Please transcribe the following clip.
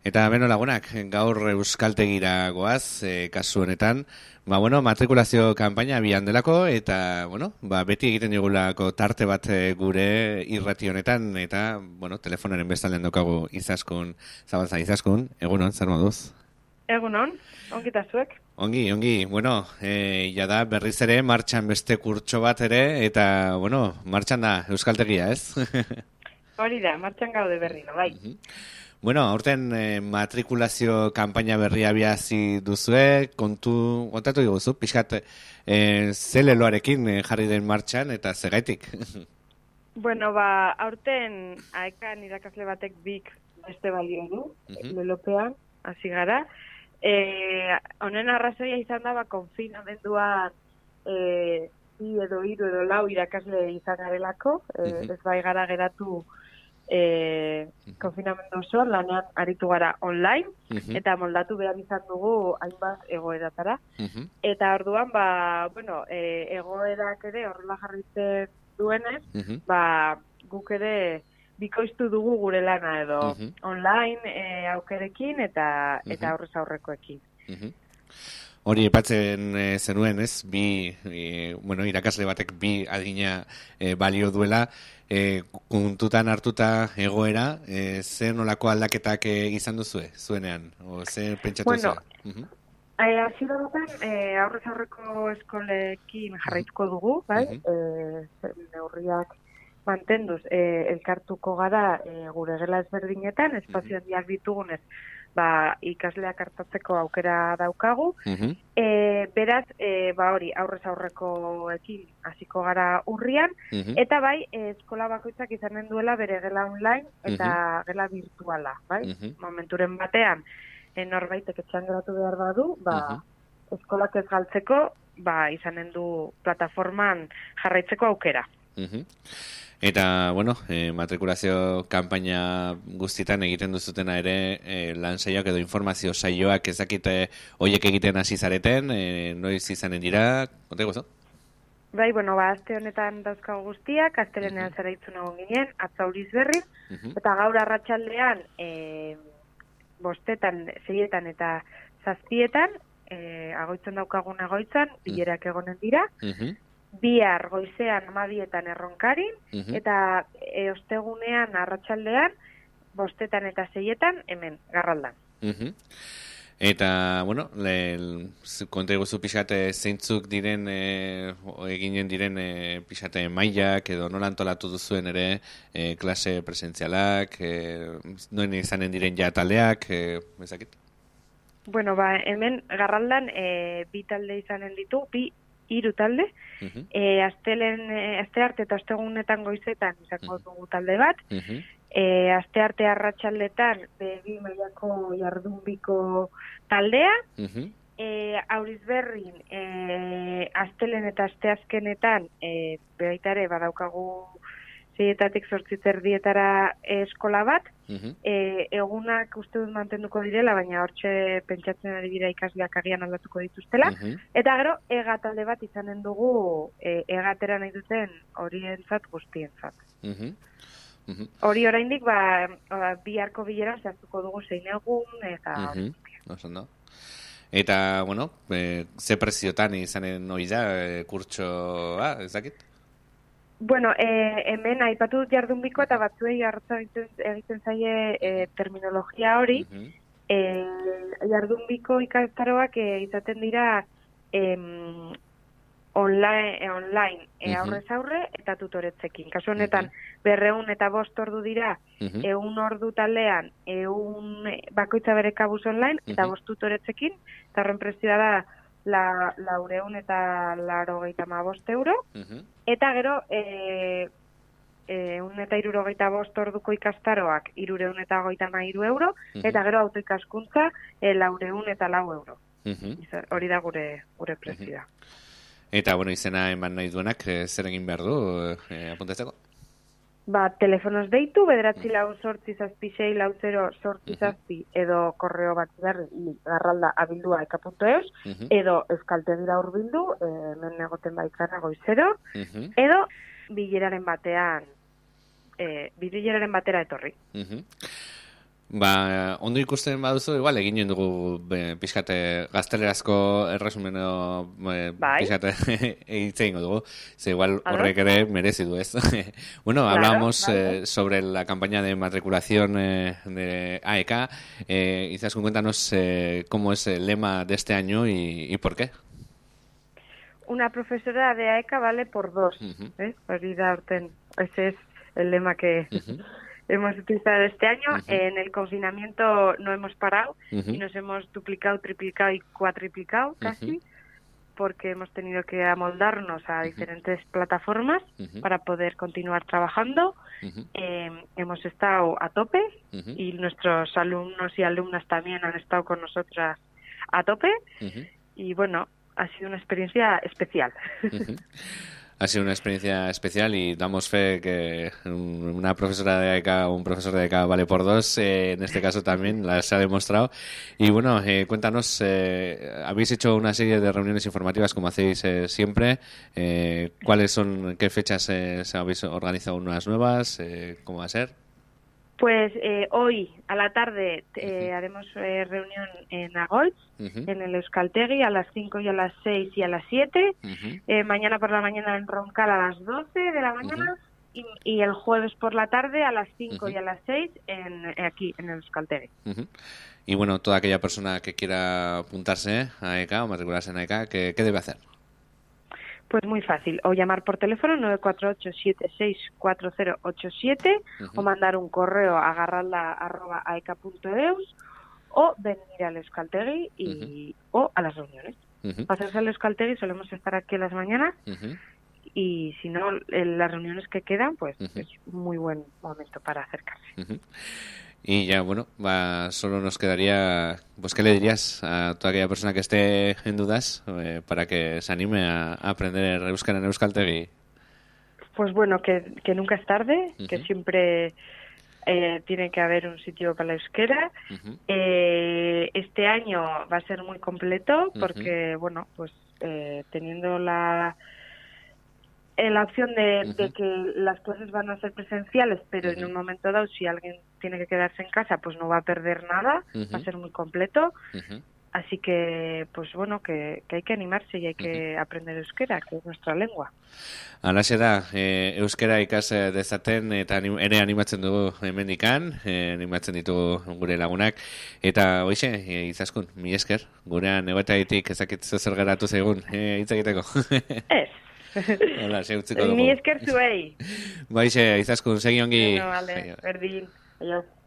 Eta beno lagunak, gaur euskaltegira goaz, e, kasu honetan, ba, bueno, matrikulazio kanpaina bian delako, eta, bueno, ba, beti egiten digulako tarte bat e, gure irrati honetan, eta, bueno, telefonaren bestalean daukagu izaskun, zabaltza izaskun, egunon, zer moduz? Egunon, ongi zuek. Ongi, ongi, bueno, e, ja da, berriz ere, martxan beste kurtso bat ere, eta, bueno, martxan da, euskaltegia, ez? Hori da, martxan gaude berri, no, bai. Bueno, aurten eh, matrikulazio kanpaina berria biazi duzue, kontu, kontatu diguzu, pixkat, eh, ze leloarekin eh, jarri den martxan eta zegaitik? bueno, ba, aurten aekan irakasle batek bik beste balio du, uh -huh. lelopean, hasi gara. Eh, honen arrazoia izan da, ba, konfina denduan eh, edo hiru edo lau irakasle izan garelako, eh, ez bai gara geratu e, konfinamendu oso, lanean aritu gara online, eta moldatu behar izan dugu hainbat egoeratara. Eta orduan, ba, bueno, e, egoerak ere horrela jarritzen duenez, ba, guk ere bikoiztu dugu gure lana edo online e, aukerekin eta eta aurrez aurrekoekin. Hori epatzen e, zenuen, ez? Bi, e, bueno, irakasle batek bi adina e, balio duela, e, kuntutan hartuta egoera, e, zer nolako aldaketak e, izan duzue, zuenean? O, zer pentsatu bueno, zuen? Uh -huh. e, aurrez aurreko eskolekin jarraituko dugu, bai? Uh -huh. e, neurriak mantenduz, e, elkartuko gara e, gure gela ezberdinetan, espazioan uh -huh. diak ditugunez, ba, ikasleak hartatzeko aukera daukagu. E, beraz, e, ba hori, aurrez aurreko ekin hasiko gara urrian, eta bai, eskola bakoitzak izanen duela bere gela online eta gela virtuala, bai? Momenturen batean, e, norbaitek etxan geratu behar badu, ba, eskolak ez galtzeko, ba, izanen du plataforman jarraitzeko aukera. Eta, bueno, e, matrikulazio kanpaina guztitan egiten duzutena ere e, lan saioak edo informazio saioak ezakite hoiek egiten hasi zareten, e, noiz izanen dira, konta gozo? Bai, bueno, ba, azte honetan dauzkago guztiak, aztelenean uh -huh. zara itzun egon ginen, atzauriz berri, eta gaur arratsaldean e, bostetan, zeietan eta zazpietan, e, agoitzen daukagun agoitzan, bilerak egonen dira, bihar goizean amabietan erronkarin, eta e, ostegunean arratsaldean bostetan eta zeietan hemen, garraldan. Eta, bueno, konta eguzu pixate zeintzuk diren, e, eginen diren e, pixate mailak edo nola antolatu duzuen ere e, klase presentzialak, e, noen izanen diren ja taldeak, e, bezakit? Bueno, ba, hemen garraldan e, bi talde izanen ditu, bi hiru talde. Uh -huh. e, astelen e, aste arte eta astegunetan goizetan izango dugu talde bat. Uh -huh. e, aste arte arratsaldetan bi mailako jardunbiko taldea. Uh -huh. E, auriz berrin, e, astelen eta asteazkenetan, e, behaitare badaukagu zeietatik sortzitzer dietara eskola bat, e, egunak uste dut mantenduko direla, baina hortxe pentsatzen ari dira ikasleak agian aldatuko dituztela. Eta gero, ega talde bat izanen dugu e, egatera nahi duten horientzat guztientzat. Hori oraindik ba, ba, biharko bilera zehaztuko dugu zein egun, eta... Uh Eta, bueno, e, ze preziotan izanen hori da, e, kurtsoa, ezakit? Bueno, e, hemen aipatu dut jardunbiko eta batzuei hartza egiten zaie e, terminologia hori. Uh -huh. e, jardunbiko ikastaroak e, izaten dira em, online, e, online e, aurrez aurre eta tutoretzekin. Kasu honetan, berreun eta bost ordu dira, uh -huh. eun ordu taldean, eun bakoitza bere kabuz online, eta bost tutoretzekin, eta horren prezioa da, la, laureun eta laro gehieta bost euro. Eta gero, e, e, un eta iruro gehieta bost orduko ikastaroak, irureun eta goita ma iru euro, eta gero autoikaskuntza, e, laureun eta lau euro. Hori da gure, gure prezioa. Eta, bueno, izena eman nahi duenak, zer egin behar du, e, apuntatzeko? Ba, telefonoz deitu, bederatzi lau sortzi zazpi, sei lau zero sortzi zazpi, edo korreo bat berri, garralda abildua eka.eus, edo euskaltegira urbildu, e, men negoten baitzana goizero, edo bileraren batean, e, bileraren batera etorri. Ba, ondo ikusten baduzu, igual egin dugu pixkate gaztelerazko erresumen bai. pixkate egin dugu. Ze igual horrek ere merezi du ez. bueno, claro, hablamos eh, sobre la campaña de matriculación eh, de AEK. Eh, Izaskun, cuéntanos eh, cómo es el lema de este año y, y por qué. Una profesora de AEK vale por dos. Uh -huh. ¿eh? Ese es el lema que... Uh -huh hemos utilizado este año. En el confinamiento no hemos parado y nos hemos duplicado, triplicado y cuatriplicado casi, porque hemos tenido que amoldarnos a diferentes plataformas para poder continuar trabajando. Eh, hemos estado a tope y nuestros alumnos y alumnas también han estado con nosotras a tope. Y bueno, ha sido una experiencia especial. ha sido una experiencia especial y damos fe que una profesora de AECA o un profesor de AECA vale por dos. Eh, en este caso también las ha demostrado. Y bueno, eh, cuéntanos, eh, habéis hecho una serie de reuniones informativas como hacéis siempre. ¿Cuáles son, qué fechas se habéis organizado unas nuevas? ¿Cómo va a ser? Pues eh, hoy a la tarde eh, haremos eh, reunión en Agoitz, en el Euskaltegui, a las 5 y a las 6 y a las 7. eh, mañana por la mañana en Roncal a las 12 de la mañana. Y, y, el jueves por la tarde a las 5 y a las 6 en, aquí, en el Euskaltegui. Y bueno, toda aquella persona que quiera apuntarse a ECA o matricularse en ECA, ¿qué, qué debe hacer? Pues muy fácil, o llamar por teléfono 948-764087 uh -huh. o mandar un correo a garralda.aeca.eus o venir al Euskaltegui y, uh -huh. o a las reuniones. Uh -huh. Pasarse al Euskaltegui, solemos estar aquí en las mañanas y si no, en las reuniones que quedan, pues es muy buen momento para acercarse. Y ya, bueno, va, solo nos quedaría, pues, ¿qué le dirías a toda aquella persona que esté en dudas eh, para que se anime a, a aprender Euskara en Euskaltegui? Pues bueno, que, que nunca es tarde, uh -huh. que siempre eh, tiene que haber un sitio para la euskera. Uh -huh. eh, este año va a ser muy completo porque, uh -huh. bueno, pues eh, teniendo la la opción de, uh -huh. de, que las clases van a ser presenciales, pero uh -huh. en un momento dado, si alguien tiene que quedarse en casa, pues no va a perder nada, uh -huh. va a ser muy completo. Así que, pues bueno, que, que, hay que animarse y hay que aprender euskera, que es nuestra lengua. Alaxe da, e, euskera ikas dezaten eta ere animatzen dugu hemendikan, e, animatzen ditugu gure lagunak, eta hoxe, e, izaskun, mi esker, gurean egoetaitik ezakitzu zer geratu zaigun, e, hitz egiteko. Ez. Hola, se utziko dugu. Ni esker zuei. Baixe, izaskun, segi ongi. Bueno, vale, berdin. Adiós.